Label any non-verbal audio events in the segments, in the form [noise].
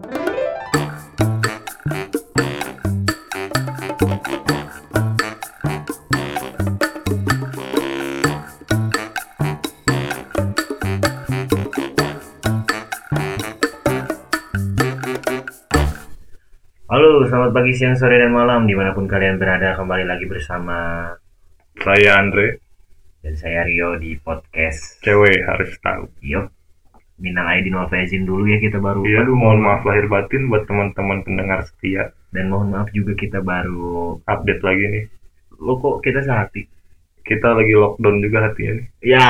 Halo, selamat pagi, siang, sore, dan malam. Di mana pun kalian berada kembali lagi bersama Saya Andre, dan saya Rio di podcast cewek harus tahu. Yuk Minal Aidin wal Faizin dulu ya kita baru Iya, Aduh, mohon maaf lahir batin buat teman-teman pendengar setia. dan mohon maaf juga kita baru Update lagi nih. lo kok kita sehati Kita lagi lockdown juga hatinya nih. ya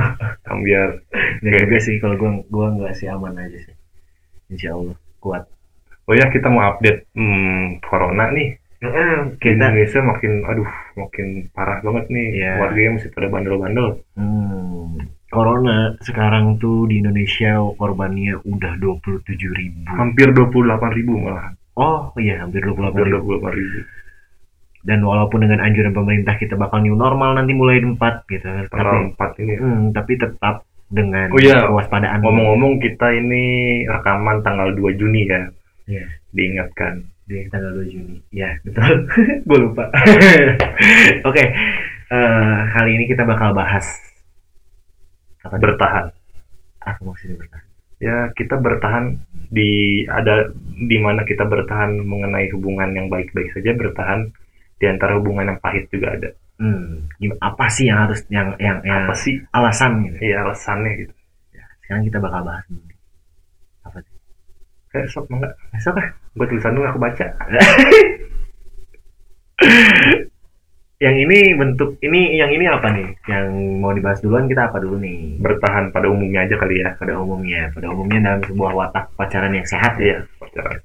[laughs] Yang biar dan Oke. juga sih kalau gua gua nggak sih aman aja sih Insya Allah kuat Oh ya kita mau update hmm, corona nih. Di kita Indonesia makin aduh makin parah banget nih. Iya. Warganya masih pada bandel-bandel. hmm, Corona sekarang tuh di Indonesia korbannya udah 27 ribu Hampir 28 ribu malah. Oh iya hampir 28 Hampir ribu 28 ribu. dan walaupun dengan anjuran pemerintah kita bakal new normal nanti mulai 4 gitu tapi Tanggal 4 ini. hmm, tapi tetap dengan Oh iya, kewaspadaan Ngomong-ngomong kita ini rekaman tanggal 2 Juni ya. Iya. Diingatkan. di tanggal 2 Juni ya betul [laughs] gue lupa [laughs] oke eh, kali ini kita bakal bahas apa? Bertahan. apa maksudnya bertahan? Ya kita bertahan di ada di mana kita bertahan mengenai hubungan yang baik-baik saja bertahan di antara hubungan yang pahit juga ada. Hmm, apa sih yang harus yang yang, yang apa sih? alasan gitu? Ya alasannya gitu. Sekarang kita bakal bahas apa sih? Kayak sok enggak besok ah gue tulisan dulu aku baca [laughs] yang ini bentuk ini yang ini apa nih? Yang mau dibahas duluan kita apa dulu nih? Bertahan pada umumnya aja kali ya. Pada umumnya pada umumnya dalam sebuah watak pacaran yang sehat ya. Iya pacaran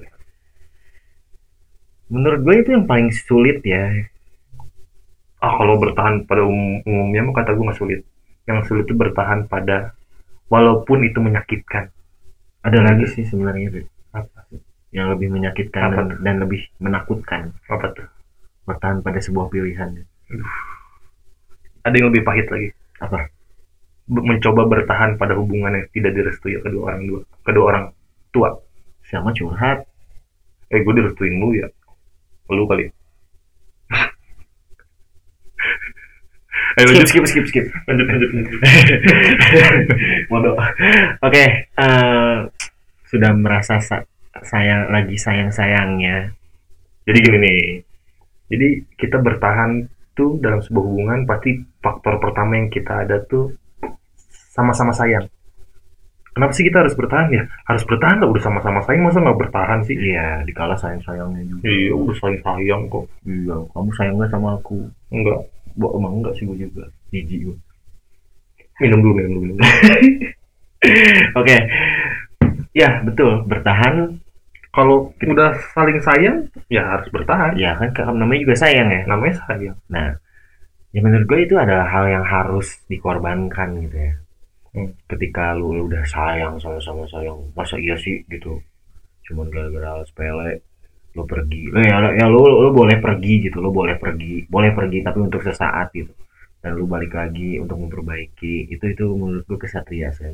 menurut gue itu yang paling sulit ya. Ah kalau bertahan pada umum, umumnya mah kata gue nggak sulit. Yang sulit itu bertahan pada walaupun itu menyakitkan. Ada lagi sih sebenarnya apa? Yang lebih menyakitkan Apa dan, dan lebih menakutkan. Apa tuh bertahan pada sebuah pilihan. Ada yang lebih pahit lagi. Apa? Mencoba bertahan pada hubungan yang tidak direstui kedua orang dua kedua orang tua. Sama curhat? Eh gue direstuin lu ya. Lu kali Ayo skip [laughs] lanjut. Skip skip skip. Lanjut lanjut lanjut. [laughs] bodoh. Oke eh, sudah merasa sa- sayang lagi sayang sayangnya Jadi gini nih. Jadi kita bertahan tuh dalam sebuah hubungan pasti faktor pertama yang kita ada tuh sama-sama sayang. Kenapa sih kita harus bertahan ya? Harus bertahan lah udah sama-sama sayang masa nggak bertahan sih? iya dikala sayang sayangnya juga Iya udah sayang sayang kok. iya kamu sayang gak sama aku Enggak. Bo, emang enggak sih gue juga jijik gue Minum dulu minum dulu. Minum dulu. [laughs] oke ya betul bertahan Kalau udah saling sayang ya harus bertahan. ya kan namanya juga sayang ya Namanya sayang. Nah, ya menurut gue itu adalah hal yang harus dikorbankan gitu ya. Hmm. Ketika lu, lu udah sayang sama-sama sayang, masa iya sih gitu? Cuman gara-gara hal sepele, lu pergi. Eh, ya, ya lu, lu boleh pergi gitu, lu boleh pergi, boleh pergi tapi untuk sesaat gitu. Dan lu balik lagi untuk memperbaiki. Itu itu menurut gue kesatria sih.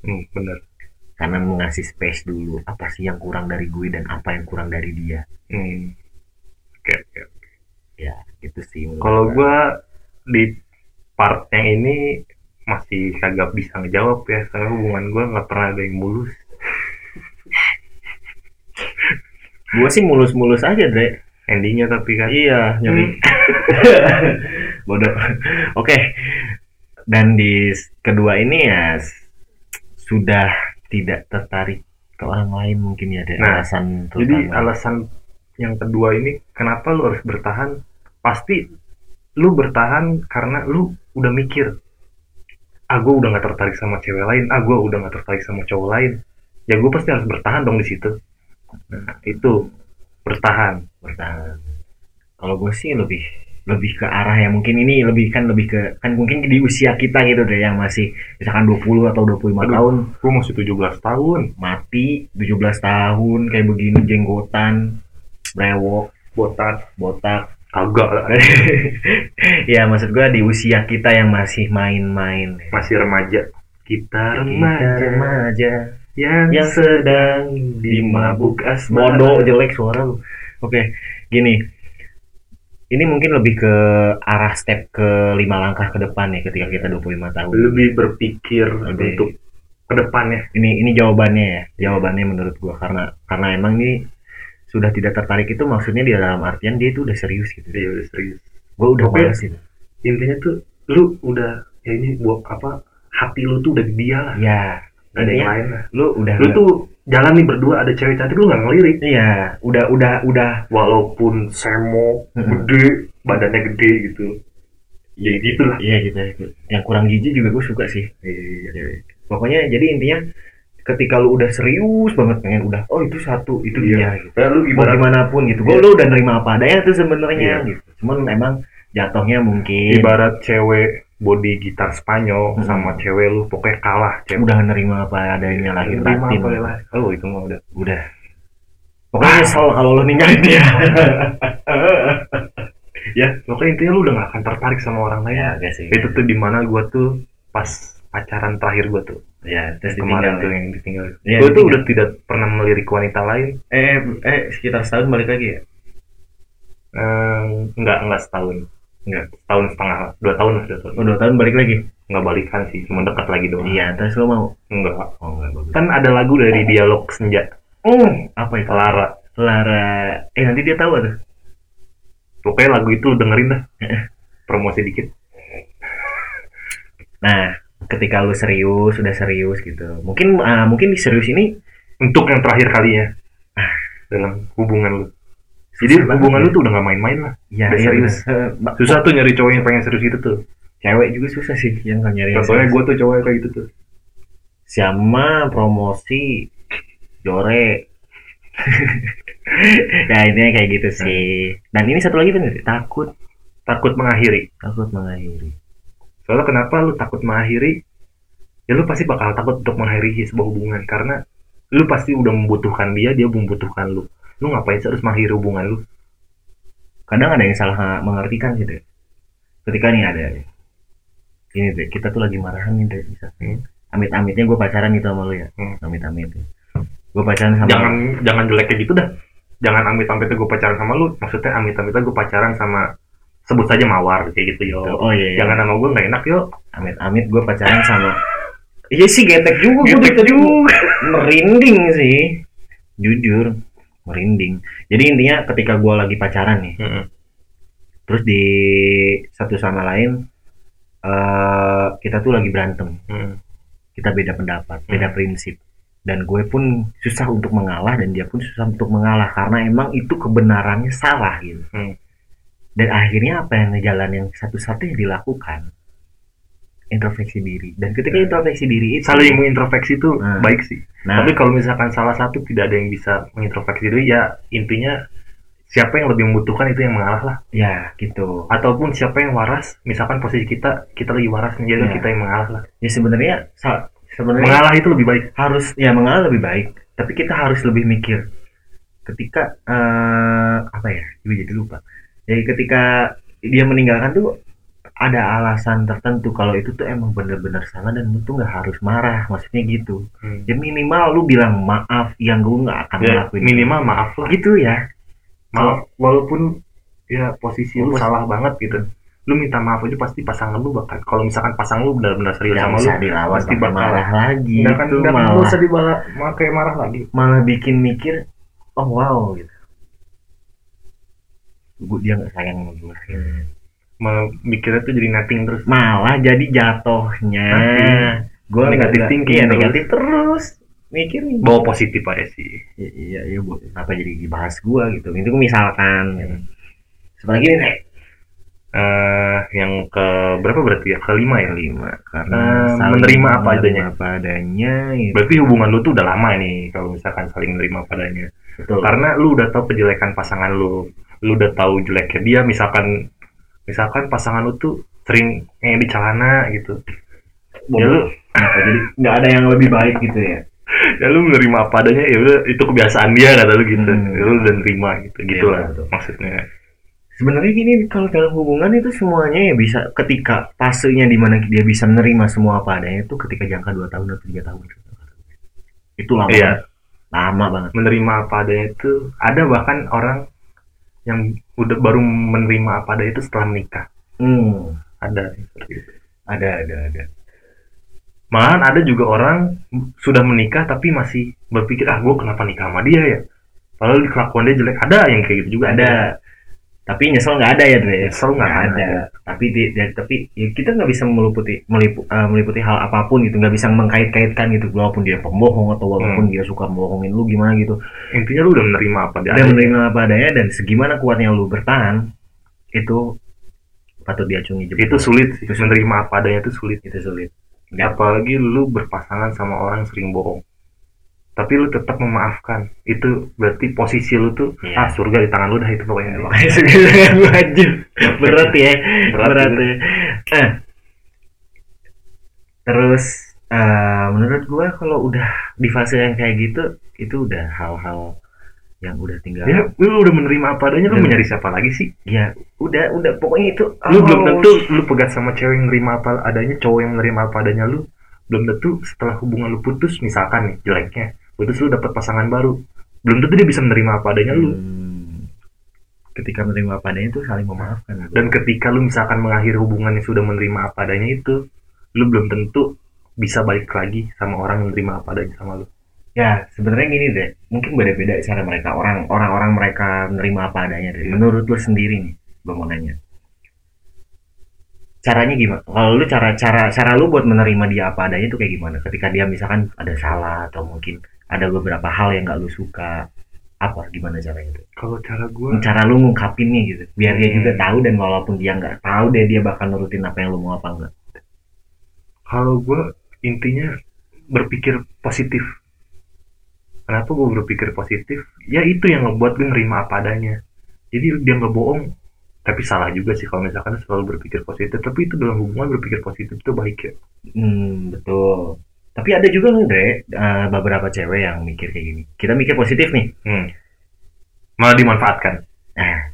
Hmm, bener. Karena mengasih space dulu. Apa sih yang kurang dari gue dan apa yang kurang dari dia? Hmm. Oke oke. Ya, itu sih. Kalau gue. di part yang ini masih kagak bisa ngejawab ya karena hubungan gua nggak pernah ada yang mulus. [laughs] gue sih mulus-mulus aja, Dre. Endingnya tapi kan Iya, nyari. Hmm. [laughs] Bodoh. Oke. Dan di kedua ini ya sudah tidak tertarik ke orang lain mungkin ya ada Nah, alasan Jadi terutama. alasan yang kedua ini kenapa lu harus bertahan? Pasti lu bertahan karena lu udah mikir, ah gue udah nggak tertarik sama cewek lain, ah gue udah nggak tertarik sama cowok lain. Ya gue pasti harus bertahan dong di situ. Nah itu bertahan. bertahan. Kalau gue sih lebih lebih ke arah yang mungkin ini lebih kan lebih ke kan mungkin di usia kita gitu deh yang masih misalkan 20 atau 25 Aduh. tahun Gue masih 17 tahun. mati 17 tahun kayak begini jenggotan brewok Botak. botak Kagak lah. [laughs] ya maksud gua di usia kita yang masih main-main Masih remaja. kita Kita remaja. remaja yang, yang sedang dimabuk asmara. bodoh jelek suara lu oke gini ini mungkin lebih ke arah step ke lima langkah ke depan ya ketika kita 25 tahun. Lebih berpikir Lebih- untuk ke depannya ini ini jawabannya ya jawabannya menurut gua. Karena karena emang ini sudah tidak tertarik itu maksudnya di dalam artian dia itu udah serius gitu. Dia udah serius. Gua udah males gitu intinya tuh lu udah ya ini buat apa hati lu tuh udah di dia lah. Ya Gak ada yang lain lah. lu udah lu tuh jalan nih berdua ada cewek cantik lu nggak ngelirik. Iya. Udah udah udah. Walaupun semo gede badannya gede gitu. Ya gitu lah iya gitu. Yang kurang gizi juga gue suka sih. Iya. pokoknya jadi intinya ketika lu udah serius banget pengen udah oh itu satu itu dia gitu. Lu mau ibarat gimana pun gitu. Gue Iya. lu udah nerima apa adanya tuh sebenarnya Iya. gitu. Cuman emang jatuhnya mungkin. Ibarat cewek body gitar Spanyol Hmm. sama cewek lu pokoknya kalah cewek. Udah nerima apa adanya lahir Nerima batin ya oh itu mah udah. Udah. Pokoknya nyesel kalau lu ninggalin dia. [laughs] Ya pokoknya intinya lu udah gak akan tertarik sama orang lain. Ya sih itu tuh di mana gua tuh pas pacaran terakhir gua tuh. Ya terus kemarin tuh yang ditinggal Iya, gua tuh ditinggal. udah tidak pernah melirik wanita lain. Eh eh sekitar setahun balik lagi ya? Eh, enggak enggak setahun enggak setahun setengah lah. dua tahun lah dua tahun. Oh dua tahun balik lagi? Nggak balikan sih cuma dekat lagi doang. Iya terus lu mau? Enggak oh enggak bagus. Kan ada lagu dari dialog senja. Oh apa itu? Lara. Lara. Eh nanti dia tahu tuh. Pokoknya lagu itu dengerin dah. [laughs] Promosi dikit. Nah, ketika lu serius, sudah serius gitu. Mungkin ah, mungkin di serius ini untuk yang terakhir kalinya. Dalam hubungan lu jadi hubungan lu tuh udah gak main-main lah ya iya, serius. bener. Eh, ba- susah tuh nyari cowok yang pengen serius gitu tuh Cewek juga susah sih yang nggak nyari. contohnya gue tuh cowok kayak gitu tuh sama promosi jore. [laughs] ya intinya kayak gitu sih. Dan ini satu lagi bener, takut takut mengakhiri takut mengakhiri. soalnya kenapa lu takut mengakhiri ya lu pasti bakal takut untuk mengakhiri sebuah hubungan karena lu pasti udah membutuhkan dia dia membutuhkan lu lu ngapain sih harus mengakhiri hubungan lu Kadang ada yang salah mengartikan gitu. Ketika nih ada ini deh, kita tuh lagi marahan nih deh, bisa. Hmm. Amit-amitnya gue pacaran gitu sama lu ya. Hmm. Amit-amit. Gue pacaran sama jangan jangan jelek kayak gitu dah jangan amit amitnya gue pacaran sama lu maksudnya amit amitnya gue pacaran sama sebut saja mawar kayak gitu yo Oh iya, iya. jangan sama gue nggak enak yo amit-amit gue pacaran sama iya sih getek juga gue Getek dari tadi merinding sih jujur merinding jadi intinya ketika gue lagi pacaran nih Mm-mm. terus di satu sama lain eh kita tuh lagi berantem Mm. kita beda pendapat beda prinsip dan gue pun susah untuk mengalah dan dia pun susah untuk mengalah karena emang itu kebenarannya salah gitu Hmm. dan akhirnya apa yang jalan yang satu-satunya dilakukan introspeksi diri. Dan ketika Hmm. introspeksi diri itu saling mengintrospeksi itu Nah. baik sih. Nah. Tapi kalau misalkan salah satu tidak ada yang bisa mengintrospeksi diri ya intinya siapa yang lebih membutuhkan itu yang mengalah lah. Ya gitu. Ataupun siapa yang waras misalkan posisi kita kita lagi waras nih jadi Ya. kita yang mengalah lah. Ya sebenarnya sebenarnya mengalah itu lebih baik. harus ya mengalah lebih baik. Tapi kita harus lebih mikir. Ketika eh, apa ya? Gue jadi lupa. Jadi ketika dia meninggalkan tuh ada alasan tertentu kalau itu tuh emang bener-bener salah dan lu tuh nggak harus marah maksudnya gitu. Hmm. ya minimal lu bilang maaf yang gue nggak akan ya, ngelakuin. minimal maaf lah. Gitu ya. Maaf. Walaupun ya posisi lu Pos- salah banget gitu. Lu minta maaf aja pasti pasangan lu bakal kalau misalkan pasangan lu benar-benar serius sama lu dilawan pasti bakal marah lagi nggak akan itu nggak malah. usah dibalas malah kayak marah lagi. Malah bikin mikir oh wow gitu. Gue dia nggak sayang sama gue malah mikirnya tuh jadi nothing terus. Malah jadi jatohnya. Gue Negatif thinking iya, terus. negatif terus. Mikir nih bawa positif aja sih. Iya iya iya bu. Apa jadi dibahas gue gitu? Itu misalkan. Gitu. setelah ini nih eh yang ke berapa berarti ya? Kelima ya? Kelima karena saling menerima apa adanya. apa adanya gitu. berarti hubungan lu tuh udah lama nih kalau misalkan saling menerima padanya betul. Karena lu udah tahu kejelekan pasangan lu. Lu udah tahu jeleknya dia misalkan misalkan pasangan lu tuh sering yang di celana gitu. Ya lu jadi nggak ada yang lebih baik gitu ya? [laughs] Ya lu menerima apa adanya ya udah itu kebiasaan dia kata lu gitu. Hmm. ya lu udah nerima gitu gitu Iya, lah betul. maksudnya. Sebenarnya gini kalau dalam hubungan itu semuanya ya bisa ketika fasenya di mana dia bisa menerima semua apa adanya itu ketika jangka 2 tahun atau tiga tahun. Itu lama Iya. lama banget. Menerima apa adanya itu ada bahkan orang yang udah baru menerima apa adanya itu setelah menikah. Hmm, ada. Seperti itu ada ada ada. Malahan ada juga orang sudah menikah tapi masih berpikir ah gue kenapa nikah sama dia ya? Padahal kelakuan dia jelek. Ada yang kayak gitu juga. Ada tapi nyesel nggak ada ya Dre. Nyesel nggak ada. ada. tapi di, di- tapi ya kita nggak bisa meliputi melipu- eh, meliputi hal apa pun gitu. Nggak bisa mengkait-kaitkan gitu. Walaupun dia pembohong atau walaupun Hmm. dia suka bohongin lu gimana gitu. Intinya lu udah menerima apa dia dia menerima apa adanya dan segimana kuatnya lu bertahan itu patut diacungi jempol itu sulit sih. Itu sulit. menerima apa adanya itu sulit. Itu sulit. Nggak. Apalagi lu berpasangan sama orang yang sering bohong tapi lu tetap memaafkan. Itu berarti posisi lu tuh Iya. ah surga di tangan lu dah itu pokoknya. [laughs] Wajib berat ya. Berat berat, ya. Eh. terus eh, menurut gua kalau udah di fase yang kayak gitu itu udah hal-hal yang udah tinggal ya lu udah menerima apa adanya lu Dan- mau nyari siapa lagi sih? Ya udah udah. Pokoknya itu lu oh, belum tentu lu pegat sama cewek yang nerima apa adanya cowok yang menerima apa adanya lu belum tentu setelah hubungan lu putus misalkan nih jeleknya putus lu dapat pasangan baru belum tentu dia bisa menerima apa adanya lu Hmm. ketika menerima apa adanya itu saling memaafkan dan ketika lu misalkan mengakhiri hubungan yang sudah menerima apa adanya itu lu belum tentu bisa balik lagi sama orang yang menerima apa adanya sama lu Ya, sebenarnya gini deh. Mungkin beda-beda cara mereka. Orang orang-orang mereka menerima apa adanya deh. Menurut lu sendiri nih, gue mau nanya. Caranya gimana? Kalau lu cara cara cara lu buat menerima dia apa adanya itu kayak gimana? Ketika dia misalkan ada salah atau mungkin ada beberapa hal yang gak lu suka, apa? Gimana caranya itu? kalau cara gua Cara lu ngungkapinnya gitu, biar dia Hmm. juga tahu dan walaupun dia nggak tahu deh dia bakal nurutin apa yang lu mau apa enggak. kalau gua intinya berpikir positif. Kenapa gua berpikir positif? Ya itu yang ngebuat gue nerima apa adanya. Jadi dia nggak bohong. Tapi salah juga sih kalau misalkan selalu berpikir positif. Tapi itu dalam hubungan berpikir positif itu baik ya. Hmm, betul. Tapi ada juga nih, Dre, eh, beberapa cewek yang mikir kayak gini. Kita mikir positif nih. hmm. malah dimanfaatkan Nah,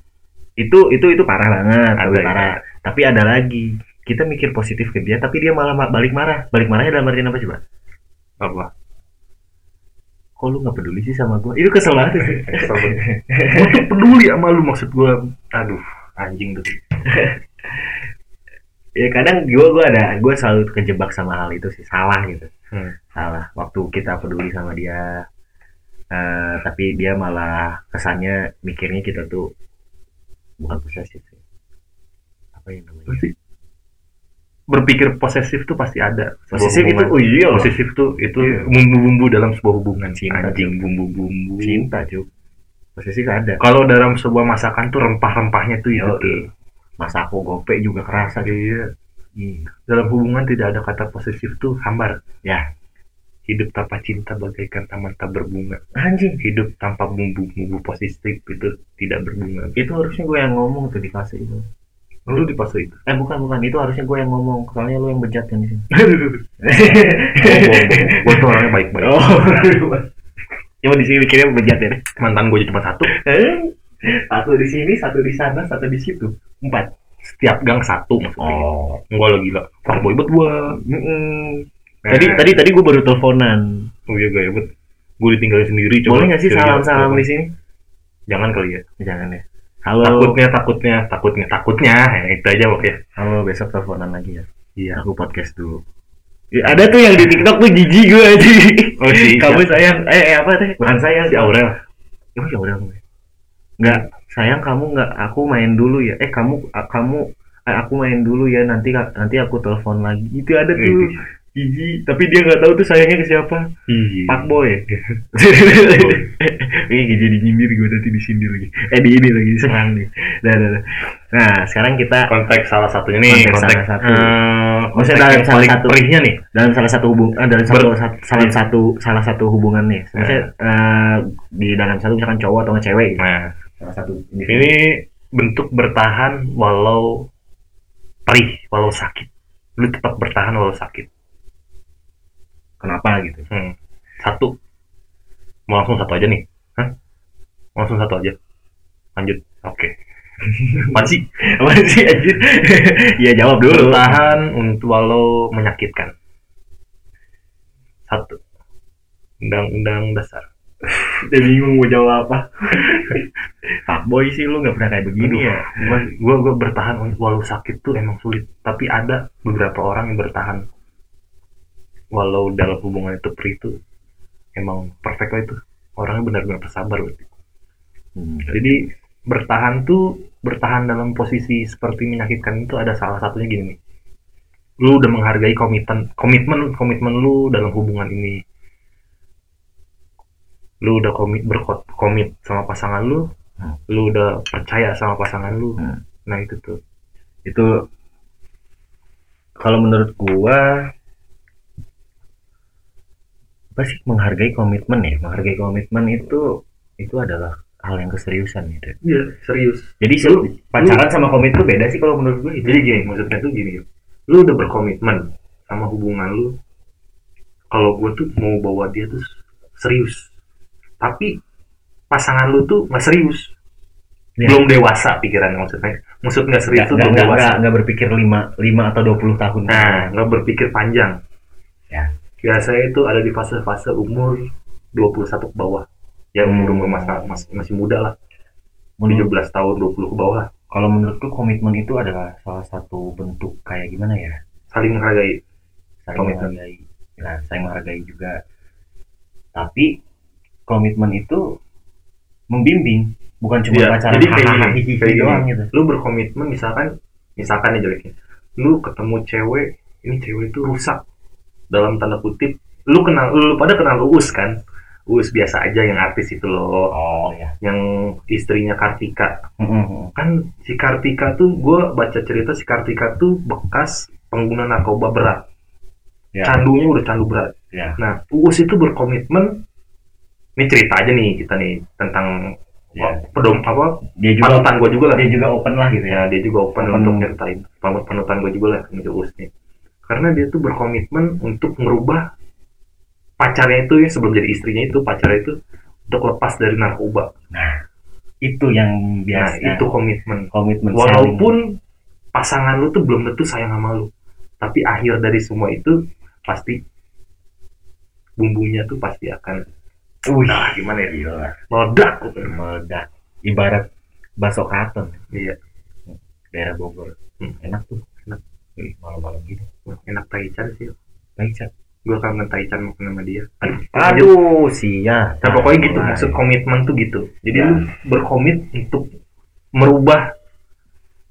itu itu itu parah banget, Ada ya. parah. Tapi ada lagi. Kita mikir positif ke dia, tapi dia malah ma- balik marah. Balik marahnya dalam artian apa coba? apa Kok lu nggak peduli sih sama gue? Itu kesel banget sih. [laughs] [laughs] gue tuh peduli sama lu maksud gua aduh anjing tuh [laughs] ya kadang gue gue ada gue selalu kejebak sama hal itu sih salah gitu. Hmm. salah waktu kita peduli sama dia eh, tapi dia malah kesannya mikirnya kita tuh bukan posesif sih. Apa yang namanya? Pasti. Berpikir posesif tuh pasti ada. Posesif itu oh iya posesif tuh itu Iya. bumbu-bumbu dalam sebuah hubungan. Cinta, anjing. Bumbu-bumbu. Cinta cuy posesif ada. Kalau dalam sebuah masakan tuh rempah-rempahnya tuh itu tuh masa aku gope juga kerasa cuy iya. Ih, dalam hubungan tidak ada kata posesif tuh hambar. Ya hidup tanpa cinta bagaikan taman tak berbunga. Anjing hidup tanpa bumbu-bumbu positif itu tidak berbunga. Itu harusnya gue yang ngomong tuh di fase itu. Lu di fase itu? Eh bukan bukan. Itu harusnya gue yang ngomong. Soalnya lu yang bejat kan di sini. [laughs] Gue tuh orangnya baik-baik. Oh, [laughs] cuma di sini mikirnya bejat ya. mantan gue cuma satu Satu di sini, satu di sana, satu di situ. Empat. setiap gang satu maksudnya Oh. Enggak lah gila fuckboy bet gue Tadi tadi tadi gue baru teleponan. oh iya gaya bet gue ditinggalin sendiri coba Boleh nggak sih salam-salam apa? di sini? jangan kali ya Jangan ya. Halo. takutnya takutnya takutnya takutnya ya, itu aja pokoknya Halo, besok teleponan lagi ya. iya Aku podcast dulu. Ya, ada tuh yang di TikTok tuh jijik gue aja. [laughs] oh sih Kamu sayang, eh, eh apa teh? Bukan sayang. si Aurel Oh, ya udah. Enggak, sayang kamu enggak aku main dulu ya. Eh kamu kamu eh, aku main dulu ya nanti nanti aku telepon lagi. Itu ada tuh. Gigi, tapi dia nggak tahu tuh sayangnya ke siapa. iya [laughs] Pak Boy. Ini jadi nyindir gue nanti disindir lagi. Eh di ini lagi diserang nih. Dah, dah, dah. Nah, sekarang kita konteks salah satunya nih Konteks konteks, salah satu. eh, konteks Maksudnya dalam yang salah satu. perihnya nih dalam salah satu hubung eh, dalam satu, Ber- salah satu salah satu hubungan nih. Maksudnya eh, di dalam satu misalkan cowok atau cewek gitu. nah Salah satu ini bentuk bertahan walau perih walau sakit lu tetap bertahan walau sakit kenapa gitu. Hmm. Satu. Mau langsung satu aja nih. Hah? Mau langsung satu aja. Lanjut. Oke. [laughs] Apaan sih? Apa sih anjir? Iya [laughs] jawab dulu. Bertahan untuk walau menyakitkan. Satu. undang-undang dasar [laughs] udah bingung mau jawab apa. Pak [laughs] Boy sih lu nggak pernah kayak begini ya. Gua, gua gua bertahan walau sakit tuh emang sulit. Tapi ada beberapa orang yang bertahan. Walau dalam hubungan itu perih itu emang perfect lah itu. Orangnya benar-benar bersabar berarti Hmm, jadi bertahan tuh bertahan dalam posisi seperti menyakitkan itu ada salah satunya gini nih. Lu udah menghargai komitmen komitmen komitmen lu dalam hubungan ini lu udah komit berkomit sama pasangan lu Hmm. lu udah percaya sama pasangan lu. Hmm. nah itu tuh. Itu kalau menurut gua apa sih menghargai komitmen ya? Menghargai komitmen itu itu adalah hal yang keseriusan gitu iya serius. Jadi Lu- pacaran sama komit tuh beda sih kalau menurut gua. Itu jadi gini maksudnya tuh gini. Lu udah berkomitmen sama hubungan lu kalau gue tuh mau bawa dia tuh serius tapi pasangan lu tuh nggak serius. Ya. belum dewasa pikiran maksudnya. Maksud nggak serius nggak tuh nggak belum nggak dewasa. nggak- nggak berpikir 5 5 atau 20 tahun. Nah nggak berpikir panjang. Ya. biasanya itu ada di fase-fase umur 21 ke bawah. Ya umur umur masa masih, masih muda lah. Menurut 17 tahun 20 ke bawah. Lah. kalau menurutku komitmen itu adalah salah satu bentuk kayak gimana ya? Saling menghargai. Saling Komitmen. menghargai. Nah saling menghargai juga. Tapi komitmen itu membimbing bukan cuma Iya, pacaran. jadi kayak gini, kayak gini. doang gitu. Lu berkomitmen misalkan misalkan nih jeleknya. Lu ketemu cewek ini cewek itu rusak. Dalam tanda kutip lu kenal lu pada kenal Uus kan? Uus biasa aja yang artis itu loh. Oh ya yang istrinya Kartika. Mm-mm. kan si Kartika tuh gue baca cerita si Kartika tuh bekas pengguna narkoba berat. Ya candunya udah candu berat. Ya nah Uus itu berkomitmen ini cerita aja nih kita nih tentang ya. oh, pedom apa dia juga panutan gue juga lah. dia juga open lah gitu ya. Ya dia juga open, Open. untuk nyertain Pan- panutan gue juga lah Uus nih. Karena dia tuh berkomitmen untuk merubah pacarnya itu ya sebelum jadi istrinya itu pacarnya itu untuk lepas dari narkoba. Nah itu yang nah biasa itu komitmen. Komitmen walaupun pasangan lu tuh belum tentu sayang sama lu tapi akhir dari semua itu pasti bumbunya tuh pasti akan. Wih, nah gimana ya gila. Meledak meledak. Ibarat bakso katon iya. Daerah Bogor. Hmm. enak tuh. Enak. Malam-malam gini enak taichan sih. Cak. gue kangen taichan makan sama dia. Aduh sia. Nah, pokoknya gitu maksud komitmen tuh gitu. Jadi Ya. lu berkomit untuk merubah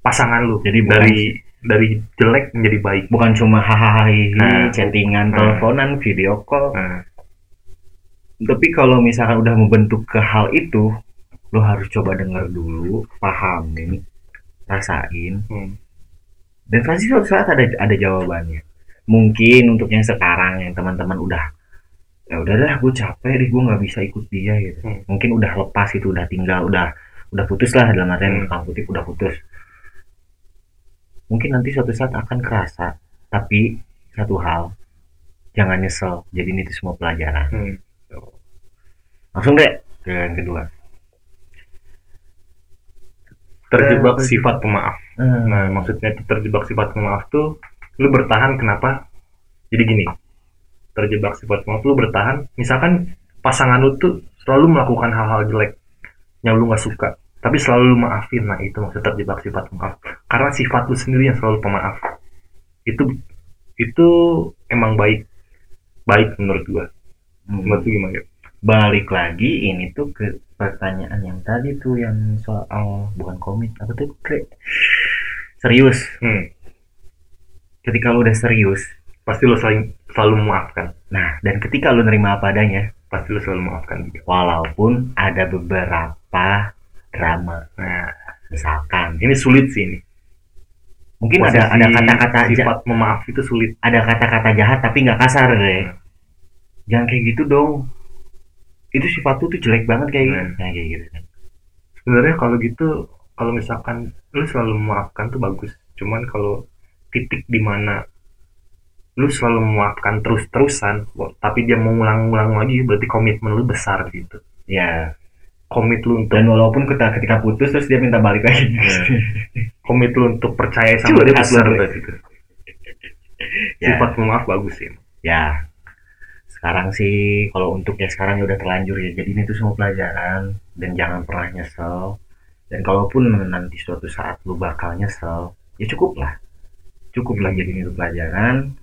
pasangan lu. Jadi bukan- dari dari jelek menjadi baik. bukan cuma hahaha Nah. chattingan Nah. teleponan video call. Nah, tapi kalau misalkan udah membentuk ke hal itu lo harus coba denger dulu pahami rasain hmm. dan pasti suatu saat ada ada jawabannya mungkin untuk yang sekarang yang teman-teman udah ya udah dah gue capek deh gue nggak bisa ikut dia gitu Hmm. mungkin udah lepas itu udah tinggal udah udah putus lah dalam artian Hmm. tanda kutip udah putus mungkin nanti suatu saat akan kerasa tapi satu hal jangan nyesel jadi ini semua pelajaran Hmm. Langsung deh ke yang kedua Terjebak Eh, sifat pemaaf. Hmm. Nah, maksudnya terjebak sifat pemaaf tuh lu bertahan kenapa? Jadi gini. Terjebak sifat pemaaf lu bertahan misalkan pasangan lu tuh selalu melakukan hal-hal jelek yang lu nggak suka tapi selalu lu maafin nah itu maksud terjebak sifat pemaaf karena sifat lu sendiri yang selalu pemaaf itu itu emang baik baik menurut gua Hmm. menurut gimana ya? Balik lagi ini tuh ke pertanyaan yang tadi tuh yang soal bukan komit apa tuh? Kre? serius. Hmm, ketika lu udah serius pasti lu selalu selalu memaafkan. Nah dan ketika lu nerima apa adanya pasti lu selalu memaafkan juga. Walaupun ada beberapa drama. Nah misalkan ini sulit sih ini. Mungkin Posisi ada ada kata-kata sifat memaaf itu sulit. ada kata-kata jahat tapi nggak kasar deh. Hmm. jangan kayak gitu dong itu sifat lu tuh jelek banget kayak gitu. Hmm. nah, kayak gitu kan. Sebenarnya kalau gitu kalau misalkan lu selalu memaafkan tuh bagus. Cuman kalau titik di mana lu selalu memaafkan terus-terusan tapi dia mau ngulang-ngulang lagi berarti komitmen lu besar gitu. Ya komit lu untuk dan walaupun kita ketika putus terus dia minta balik lagi. [laughs] Komit lu untuk percaya sama dia Curhat besar lu. berarti itu Ya. sifat memaaf bagus sih. Ya sekarang sih kalau untuk ya sekarang ya udah terlanjur ya. Jadi ini tuh semua pelajaran dan jangan pernah nyesel. Dan kalaupun nanti suatu saat lu bakal nyesel ya cukup lah. Cukup lah jadi itu pelajaran.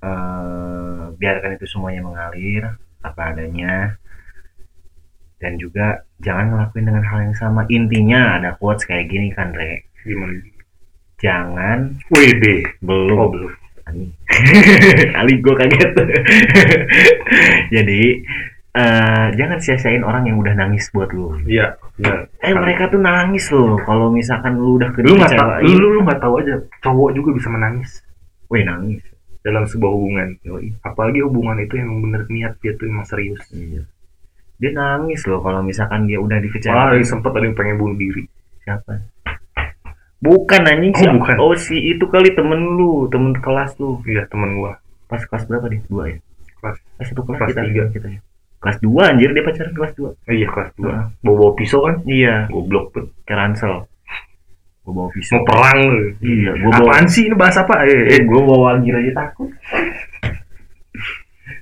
Eh, biarkan itu semuanya mengalir apa adanya. Dan juga jangan ngelakuin dengan hal yang sama. Intinya ada quotes kayak gini kan Re. Gimana? Jangan WD belum. Oh belum Anjing. kali [laughs] gue kaget [laughs] jadi eh, jangan sia-siain orang yang udah nangis buat lu iya benar eh mereka tuh nangis loh kalau misalkan lu udah lu nggak tahu lu lu nggak tahu aja cowok juga bisa menangis wih nangis dalam sebuah hubungan Yoi. apalagi hubungan itu emang bener niat dia tuh emang serius Iya. Dia nangis loh kalau misalkan dia udah dikecewain. ada sempet ada yang pengen bunuh diri Siapa? Bukan anjing Oh, bukan. Oh si itu kali temen lu, temen kelas lu. iya temen gua Pas kelas berapa dia? Dua ya? kelas Pas satu kelas, Kelas kita, tiga. kita ya. Kelas dua anjir dia pacaran kelas dua. eh, iya kelas dua Heeh. bawa bawa pisau kan Iya, goblok tuh kayak Ransel. Gue bawa pisau. mau perang lu Iya, gua bawa apaan sih ini bahas apa eh, eh, eh. gue bawa anjir aja takut. [laughs]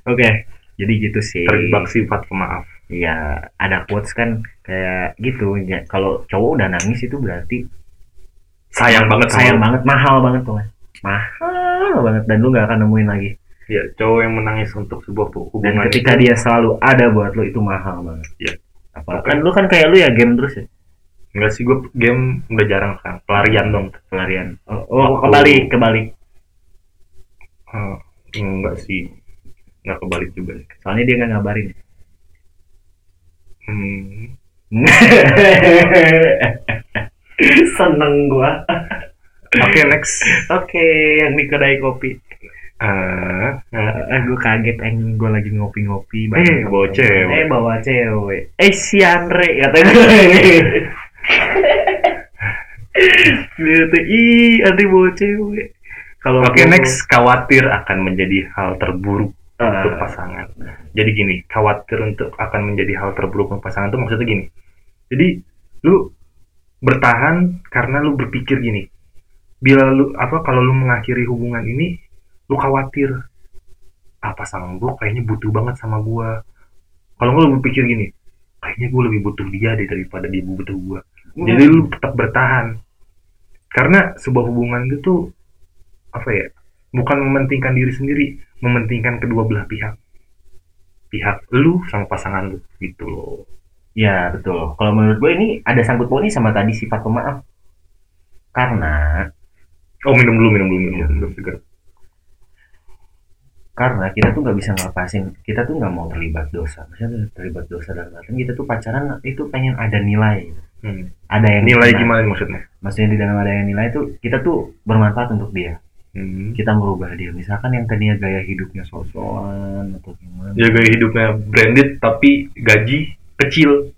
Oke, jadi gitu sih. terjebak sifat pemaaf Iya, ada quotes kan kayak gitu. Ya, kalau cowok udah nangis itu berarti sayang banget sayang banget. Mahal banget tuh mahal banget. Dan lu nggak akan nemuin lagi. Iya, cowok yang menangis untuk sebuah dan hubungan ketika itu, dia selalu ada buat lu itu mahal banget. Iya. apa kan lu kan kayak lu ya game terus ya? Enggak sih gue game udah jarang sekarang. Pelarian dong pelarian. Oh, oh Waktu- kebalik kebalik. Eh, enggak sih. Enggak kebalik juga soalnya dia nggak ngabarin. Hmm. [laughs] [laughs] seneng gua. Oke next. Oke yang di kedai kopi. Eh, eh, eh gue kaget anjing. Gue lagi ngopi-ngopi Eh, bawa cewek. eh bawa cewek. Eh si Andre kata gue [laughs] gitu ih Andre bawa cewek. Kalau Oke gua- next. Khawatir akan menjadi hal terburuk Ah. untuk pasangan. Jadi gini, khawatir untuk akan menjadi hal terburuk untuk pasangan itu maksudnya gini. Jadi lu bertahan karena lu berpikir gini. Bila lu apa kalau lu mengakhiri hubungan ini, lu khawatir ah pasangan gua kayaknya butuh banget sama gua. Kalau lu berpikir gini, kayaknya gua lebih butuh dia deh daripada dia butuh gua. Jadi lu tetap bertahan. Karena sebuah hubungan itu tuh apa ya? Bukan mementingkan diri sendiri, mementingkan kedua belah pihak. Pihak lu sama pasangan lu gitu loh. Ya betul. Kalau menurut gue ini ada sangkut pautnya sama tadi sifat pemaaf. Karena Oh minum dulu, minum dulu, minum segar. karena kita tuh nggak bisa ngelepasin, kita tuh nggak mau terlibat dosa. Maksudnya terlibat dosa dalam artian kita tuh pacaran itu pengen ada nilai. Hmm. Ada yang Nilai nah, gimana maksudnya? Maksudnya di dalam ada yang nilai itu kita tuh bermanfaat untuk dia. Hmm. Kita merubah dia. Misalkan yang tadinya gaya hidupnya sosokan atau gimana. Ya gaya hidupnya branded tapi gaji kecil.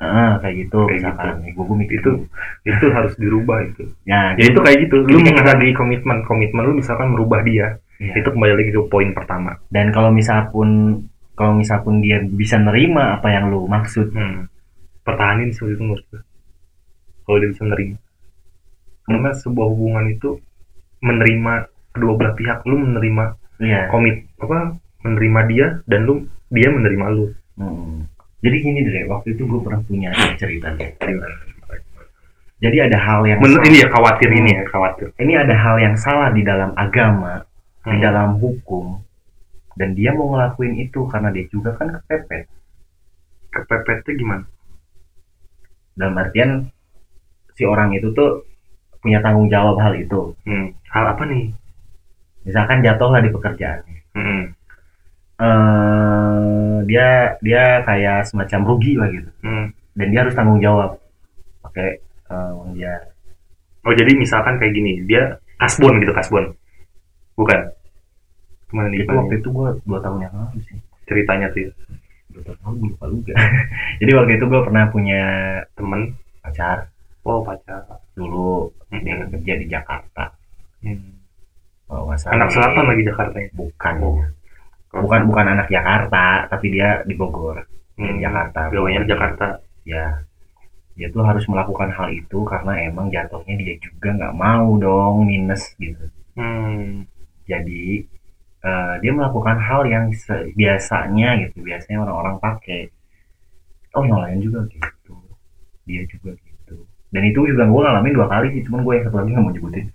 Ah, kayak gitu Kayak misalkan. gitu. Gue, gue mikir Itu itu harus dirubah itu. Ya, Ya itu kayak gitu. Lu menghargai komitmen, komitmen lu misalkan merubah dia. Iya. Itu kembali lagi ke poin pertama. dan kalau misal pun kalau misal pun dia bisa nerima apa yang lu maksud Hmm. Pertahanin sih itu menurut gue. Kalau dia bisa nerima. Karena sebuah hubungan itu menerima kedua belah pihak. Lu menerima Iya. komit apa menerima dia dan lu dia menerima lu. Hmm. Jadi gini deh, waktu itu gue pernah punya cerita deh. Jadi ada hal yang Men- salah. ini ya khawatir ini ya khawatir. ini ada hal yang salah di dalam agama, di Hmm. dalam hukum, dan dia mau ngelakuin itu karena dia juga kan kepepet. Kepepetnya gimana? Dalam artian si orang itu tuh punya tanggung jawab hal itu. Hmm. Hal apa nih? Misalkan jatuhlah di pekerjaan. Hmm. Eh dia dia kayak semacam rugi lah gitu. Hmm. Dan dia harus tanggung jawab pakai uang dia. Oh jadi misalkan kayak gini, dia kasbon gitu kasbon, bukan? Nih Itu waktu itu gue dua tahun yang lalu sih. ceritanya tuh ya? Dua tahun lalu gue lupa juga. [laughs] Jadi waktu itu gue pernah punya temen? pacar Oh pacar. dulu dia Hmm. kerja di Jakarta. Hmm. Salah Anak selatan lagi Jakarta ya? Bukan. Oh. Bukan bukan anak Jakarta, tapi dia di Bogor. Hmm. Di Jakarta. Gawainya di Jakarta. Ya. Dia tuh harus melakukan hal itu karena emang jatuhnya dia juga nggak mau dong minus gitu. Hmm. Jadi eh, dia melakukan hal yang biasanya gitu biasanya orang-orang pakai oh yang lain juga gitu dia juga gitu dan itu juga gue ngalamin dua kali sih cuman gue yang satu lagi nggak mau nyebutin.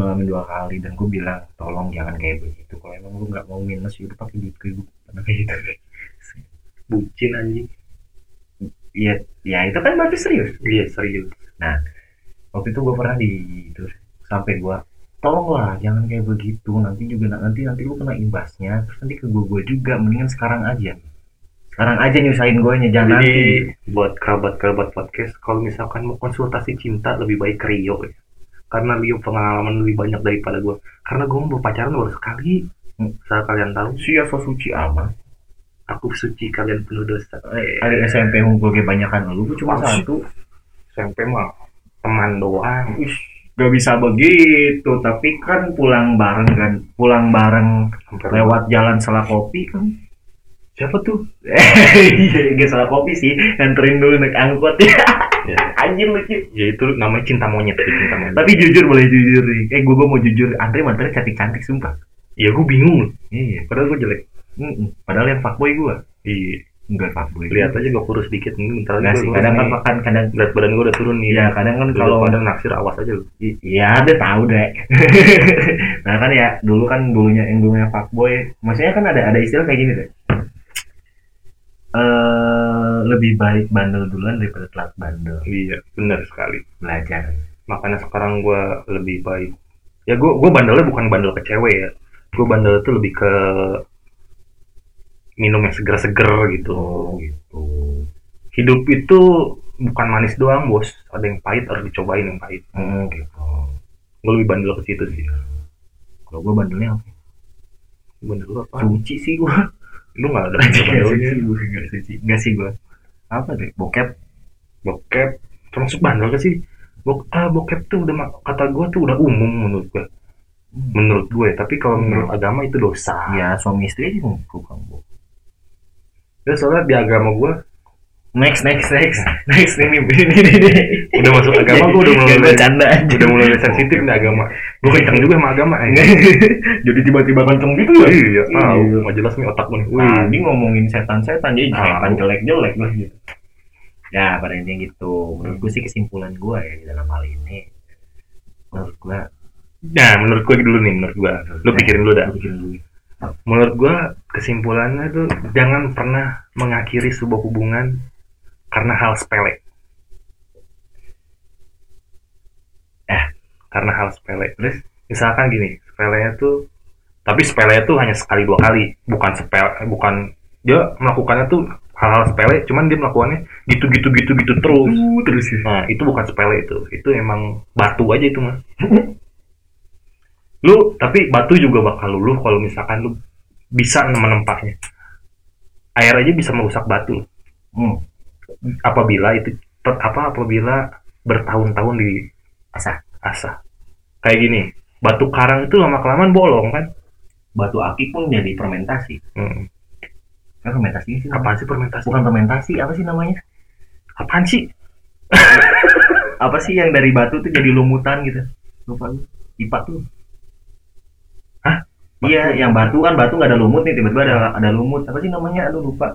Ngalamin dua kali dan gue bilang tolong jangan kayak begitu. Kalau emang lu nggak mau minus ya udah pakai duit gue karena kayak gitu. [laughs] Bucin anjing. Iya, ya itu kan berarti serius. iya serius. Waktu itu gue pernah di itu sampai gue tolonglah jangan kayak begitu. Nanti juga nanti nanti lu kena imbasnya. Terus nanti ke gue gue juga. Mendingan sekarang aja sekarang aja nyusahin gue nya jangan jadi nanti. buat kerabat-kerabat podcast kalau misalkan mau konsultasi cinta lebih baik ke Rio ya. karena Rio pengalaman lebih banyak daripada gue karena gue mau pacaran baru sekali. Hmm. asal kalian tahu. Siapa suci amat. Aku suci kalian penuh dosa. Eh, ada SMP ngumpul kayak banyakan lu? Gue cuma Masih. satu. SMP mah teman doang. Ush, gak bisa begitu. Tapi kan pulang bareng kan pulang bareng Hampir lewat jalan salah kopi kan siapa tuh? [laughs] Iya gak salah kopi sih. Nganterin dulu naik angkot. [laughs] Ya anjir lucu. Ya itu namanya cinta monyet cinta monyet. Tapi jujur boleh jujur. Nih eh gue mau jujur. Andre mantannya cantik cantik sumpah. Ya gue bingung. Loh iya padahal gue jelek. Mm-mm. padahal yang fuckboy gue iya. Enggak fuckboy lihat aja gue kurus dikit. Nih bentar lagi sih kadang kan makan kadang berat badan gue udah turun nih. Iya kadang kan kalau ada naksir awas aja lu. Iya, ada tahu deh. [laughs] nah kan ya dulu kan dulunya yang dulunya fuckboy, maksudnya kan ada ada istilah kayak gini deh. Eh lebih baik bandel duluan daripada telat bandel. iya benar sekali Belajar. makanya sekarang gue lebih baik ya gue gue bandelnya bukan bandel ke cewek ya gue bandel itu lebih ke minum yang seger-seger gitu Oh gitu. hidup itu bukan manis doang bos ada yang pahit harus dicobain yang pahit Hmm, gitu. gue lebih bandel ke situ sih Kalau gue bandelnya apa? bandel apa Suci sih gue. Lu nggak ada bandelnya suci, gue enggak suci. Sih gue. Apa deh? Bokep. bokep termasuk bandel gak sih Bok ah, bokep tuh udah kata gue tuh udah umum menurut gue menurut gue tapi kalau menurut agama itu dosa Ya suami istri sih bukan bu. ya soalnya di agama gue Next, next, next, next ini ini ini. ini. Udah masuk agama, gua udah mulai- bercanda udah mulai sensitif nih agama gue kencang juga sama agama eh. [laughs] Jadi tiba-tiba kenceng gitu ya? iya Iya. nggak jelas nih otak gue nih Tadi ngomongin setan-setan jadi setan jelek-jelek lah gitu. Ya pada intinya gitu. Menurut gue sih kesimpulan gue ya di dalam hal ini. Menurut gue, nah menurut gue dulu nih menurut gue lu pikirin dulu dah gue bikin dulu. menurut gue kesimpulannya tuh jangan pernah mengakhiri sebuah hubungan karena hal sepele eh karena hal sepele terus misalkan gini sepelenya tuh tapi sepele tuh hanya sekali dua kali bukan sepele bukan dia melakukannya tuh hal-hal sepele cuman dia melakukannya gitu gitu gitu gitu terus Uh, terus ya. Nah, itu bukan sepele itu. Itu emang batu aja itu, mah. lu tapi batu juga bakal luluh kalau misalkan lu bisa menempatnya. Air aja bisa merusak batu Hmm. Apabila itu apa apabila bertahun-tahun di Asah. asah. Kayak gini, batu karang itu lama kelamaan bolong kan? Batu akik pun jadi fermentasi. Hmm. Kan fermentasi sih. Apaan sih fermentasi? Bukan fermentasi, apa sih namanya? Apaan sih? [laughs] Apa sih yang dari batu tuh jadi lumutan gitu? Lupa gue. IPA tuh. Hah? Iya, yang batu kan batu nggak ada lumut nih, tiba-tiba ada ada lumut. Apa sih namanya? Aduh lupa.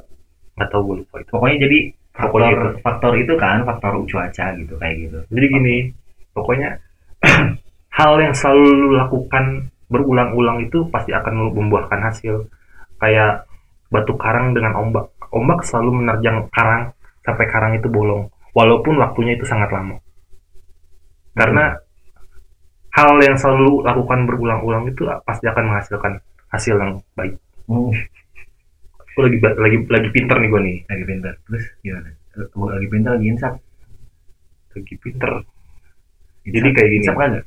Nggak tahu gue lupa itu. Pokoknya jadi faktor Pokoknya itu. faktor itu kan faktor cuaca gitu kayak gitu. Jadi gini, pokoknya [clears throat] hal yang selalu lu lakukan berulang-ulang itu pasti akan membuahkan hasil. Kayak batu karang dengan ombak. Ombak selalu menerjang karang sampai karang itu bolong. Walaupun waktunya itu sangat lama. Karena hal yang selalu lu lakukan berulang-ulang itu pasti akan menghasilkan hasil yang baik. Hmm, Gue lagi lagi lagi pinter nih gue nih. lagi pintar. Terus gimana? Gue lagi pintar lagi insap. Lagi pinter. Insap. Jadi kayak gini. Insap kagak?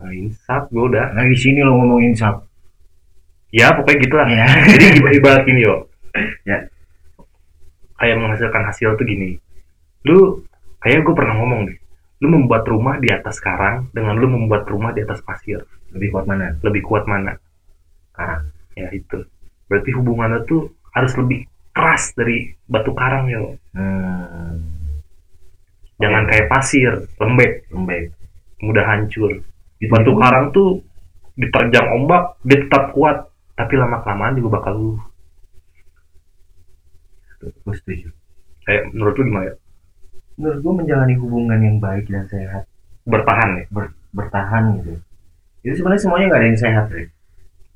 Nah, insaf gue udah. Nah di sini lo ngomong insap. Ya pokoknya gitulah. Ya. [laughs] Jadi iba- ibarat gini yo. Ya. Kayak menghasilkan hasil tuh gini. Lu kayak gue pernah ngomong deh. Lu membuat rumah di atas karang dengan lu membuat rumah di atas pasir. Lebih kuat mana? Lebih kuat mana? Karang. Ya itu. Berarti hubungannya tuh harus lebih keras dari batu karang yo. Hmm. Jangan kayak pasir, lembek, lembek. mudah hancur. Gitu. Batu karang tuh diterjang ombak dia tetap kuat tapi lama kelamaan juga bakal luluh gue setuju kayak menurut lu gimana ya menurut gue menjalani hubungan yang baik dan sehat bertahan ya ber- bertahan gitu itu sebenarnya semuanya nggak ada yang sehat deh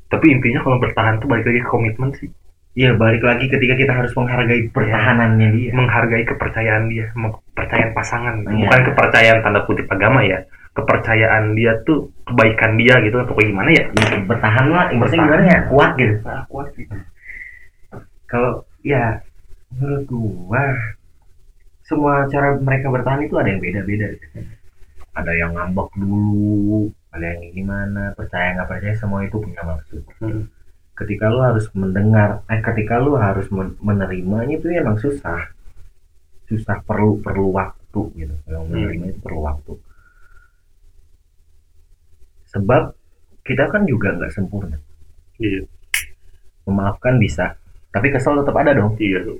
tapi intinya kalau bertahan tuh balik lagi ke komitmen sih. Iya balik lagi ketika kita harus menghargai pertahanannya dia. Menghargai kepercayaan dia kepercayaan pasangan. Iya. bukan kepercayaan tanda kutip agama ya. Kepercayaan dia tuh kebaikan dia gitu atau kayak gimana ya? Ya, bertahan lah. Bertahan. gimana ya? Kuat gitu. Ah, kuat gitu kalau ya menurut gua semua cara mereka bertahan itu ada yang beda-beda. Ada yang ngambek dulu yang gimana percaya nggak percaya semua itu punya maksud Hmm. ketika lu harus mendengar eh ketika lu harus men- menerimanya itu emang susah. Susah perlu perlu waktu gitu. Kalau menerima itu perlu waktu. Sebab kita kan juga nggak sempurna. Iya. Memaafkan bisa tapi kesel tetap ada dong. Iya.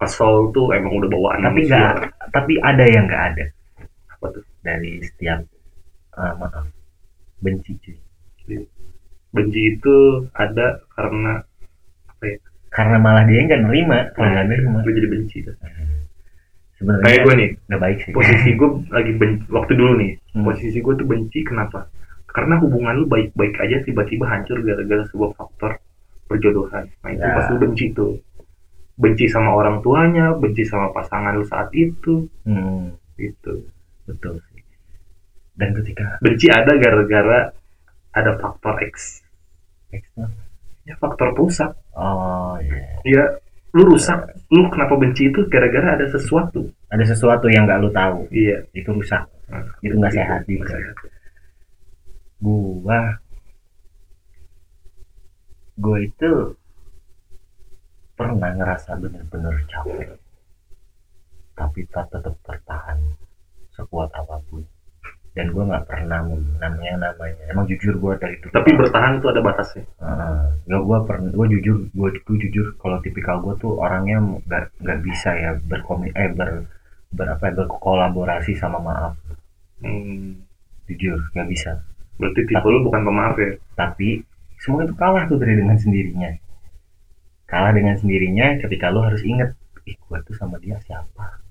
Kesel tuh emang udah bawaan tapi nggak tapi ada yang nggak ada. Apa tuh? Dari setiap ah, maaf benci cuy. Benci itu ada karena apa ya? Karena malah dia nggak nerima kalau nggak nerima. gue jadi benci tuh. sebenarnya kayak gue nih nggak baik sih. posisi gue lagi benci waktu dulu nih Hmm. posisi gue tuh benci kenapa? Karena hubungan lu baik-baik aja tiba-tiba hancur gara-gara sebuah faktor perjodohan. Nah itu Ya. pas lu benci tuh. Benci sama orang tuanya benci sama pasangan lu saat itu. Hmm, gitu. Betul. sih dan ketika benci ada gara-gara ada faktor X. Ya faktor rusak oh iya. Ya lu rusak. Lu kenapa benci itu gara-gara ada sesuatu. Ada sesuatu yang nggak lu tahu. Iya. Itu rusak. Nah, itu nggak sehat juga. sehat. gua gua itu pernah ngerasa bener-bener capek. Tapi tak tetap bertahan sekuat apa pun dan gua nggak pernah namanya namanya. Emang jujur gua dari dulu tapi bertahan itu ada batasnya. Ah, nggak gua pernah gua jujur gua tuh jujur kalau tipikal gua tuh orangnya nggak nggak bisa ya berkomi eh ber berapa ya, berkolaborasi sama maaf. Hmm. jujur nggak bisa. Berarti tipe lu bukan pemaaf ya? Tapi semua itu kalah tuh dari dengan sendirinya. Kalah dengan sendirinya ketika lo harus inget ih gua tuh sama dia siapa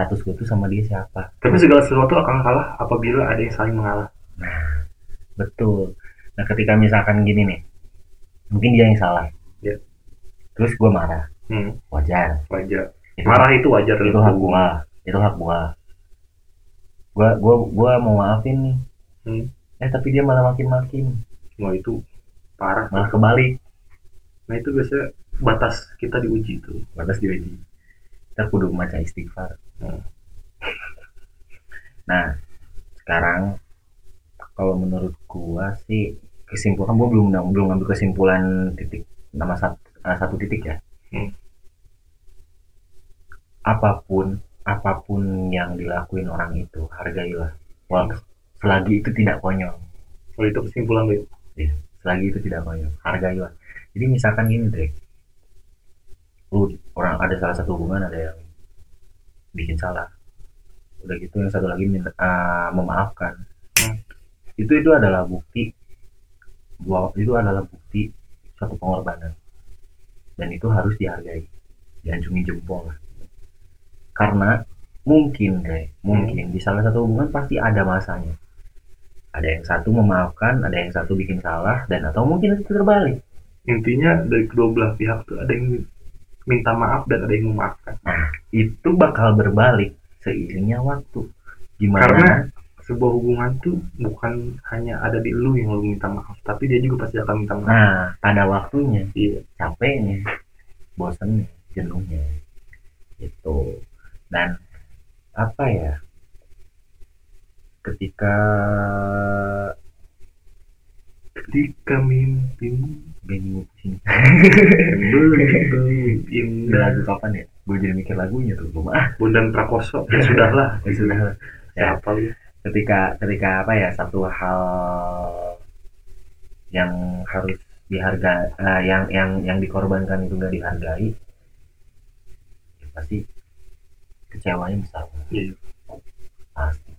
status gua tuh sama dia siapa Tapi segala sesuatu akan kalah apabila ada yang saling mengalah. nah betul nah ketika misalkan gini nih mungkin dia yang salah Ya. terus gua marah Hmm, wajar wajar. itu, Marah itu wajar itu hak gua itu hak gua gua gua gua mau maafin nih Hmm. eh tapi dia malah makin makin Wah itu parah. malah kebalik Nah itu biasanya batas kita diuji tuh. batas diuji kita kudu maca istighfar. Nah sekarang kalau menurut gua sih kesimpulan gua belum belum ngambil kesimpulan titik nama satu, satu titik ya Hmm. apa pun apa pun yang dilakuin orang itu hargailah Wal- selagi itu tidak konyol Oh itu kesimpulan lu. ya? selagi itu tidak konyol hargailah jadi misalkan gini deh lu orang ada salah satu hubungan ada yang bikin salah. Udah gitu yang satu lagi minta- ah, memaafkan. Hmm. itu itu adalah bukti bahwa itu adalah bukti suatu pengorbanan. Dan itu harus dihargai. Diancungi jempol. Karena mungkin deh mungkin di salah satu hubungan pasti ada masanya. Ada yang satu memaafkan ada yang satu bikin salah dan atau mungkin itu terbalik. Intinya dari kedua belah pihak tuh ada yang minta maaf dan ada yang memaafkan. nah itu bakal berbalik seiringnya waktu gimana Karena sebuah hubungan tuh bukan hanya ada di lu yang lu minta maaf, tapi dia juga pasti akan minta maaf. nah pada waktunya Iya. capeknya bosannya jenuhnya itu dan apa ya ketika Ketika mimpimu bingung udah lagu kapan ya? Gue jadi mikir lagunya tuh gue ah Bondan Prakoso. Ya sudahlah. [laughs] Ya sudah ya siapa lu? Ketika ketika apa ya satu hal yang harus dihargai eh, yang yang yang dikorbankan itu nggak dihargai ya pasti kecewanya besar. Iya. pasti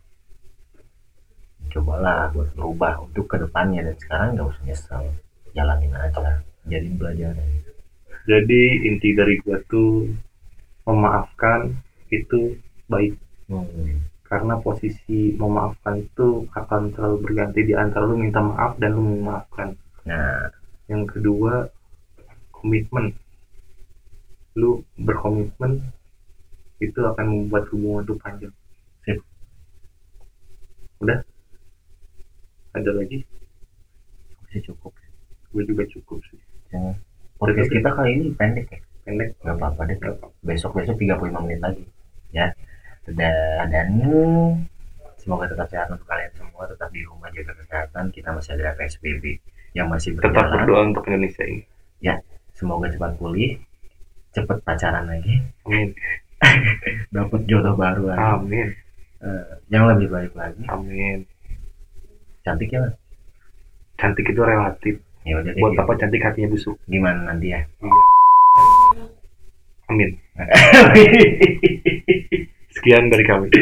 cobalah buat berubah untuk ke depannya dan sekarang nggak usah nyesel. Jalanin aja jadi pelajaran. Jadi inti dari gua tuh memaafkan itu baik. Hmm. karena posisi memaafkan itu akan selalu berganti di antara lu minta maaf dan lu memaafkan. Nah. Yang kedua komitmen. Lu berkomitmen itu akan membuat hubungan tuh panjang. Sip. udah ada lagi? Sih cukup. Gue juga cukup sih. Ya. podcast kita kali ini pendek ya? Pendek. Nggak apa-apa deh. Apa-apa. besok besok 35 menit lagi ya. Dan dan semoga tetap sehat untuk kalian semua. Tetap di rumah jaga kesehatan. Kita masih ada psbb yang masih tetap berjalan. berdoa untuk Indonesia ini. Semoga cepat pulih cepet pacaran lagi. Amin. [laughs] Dapat jodoh baru lagi. Amin. Eh, yang lebih baik lagi. Amin cantik ya Mas? cantik itu relatif. Ya udah buat gitu. apa cantik hatinya busuk gimana nanti ya? Amin. [laughs] Sekian dari kami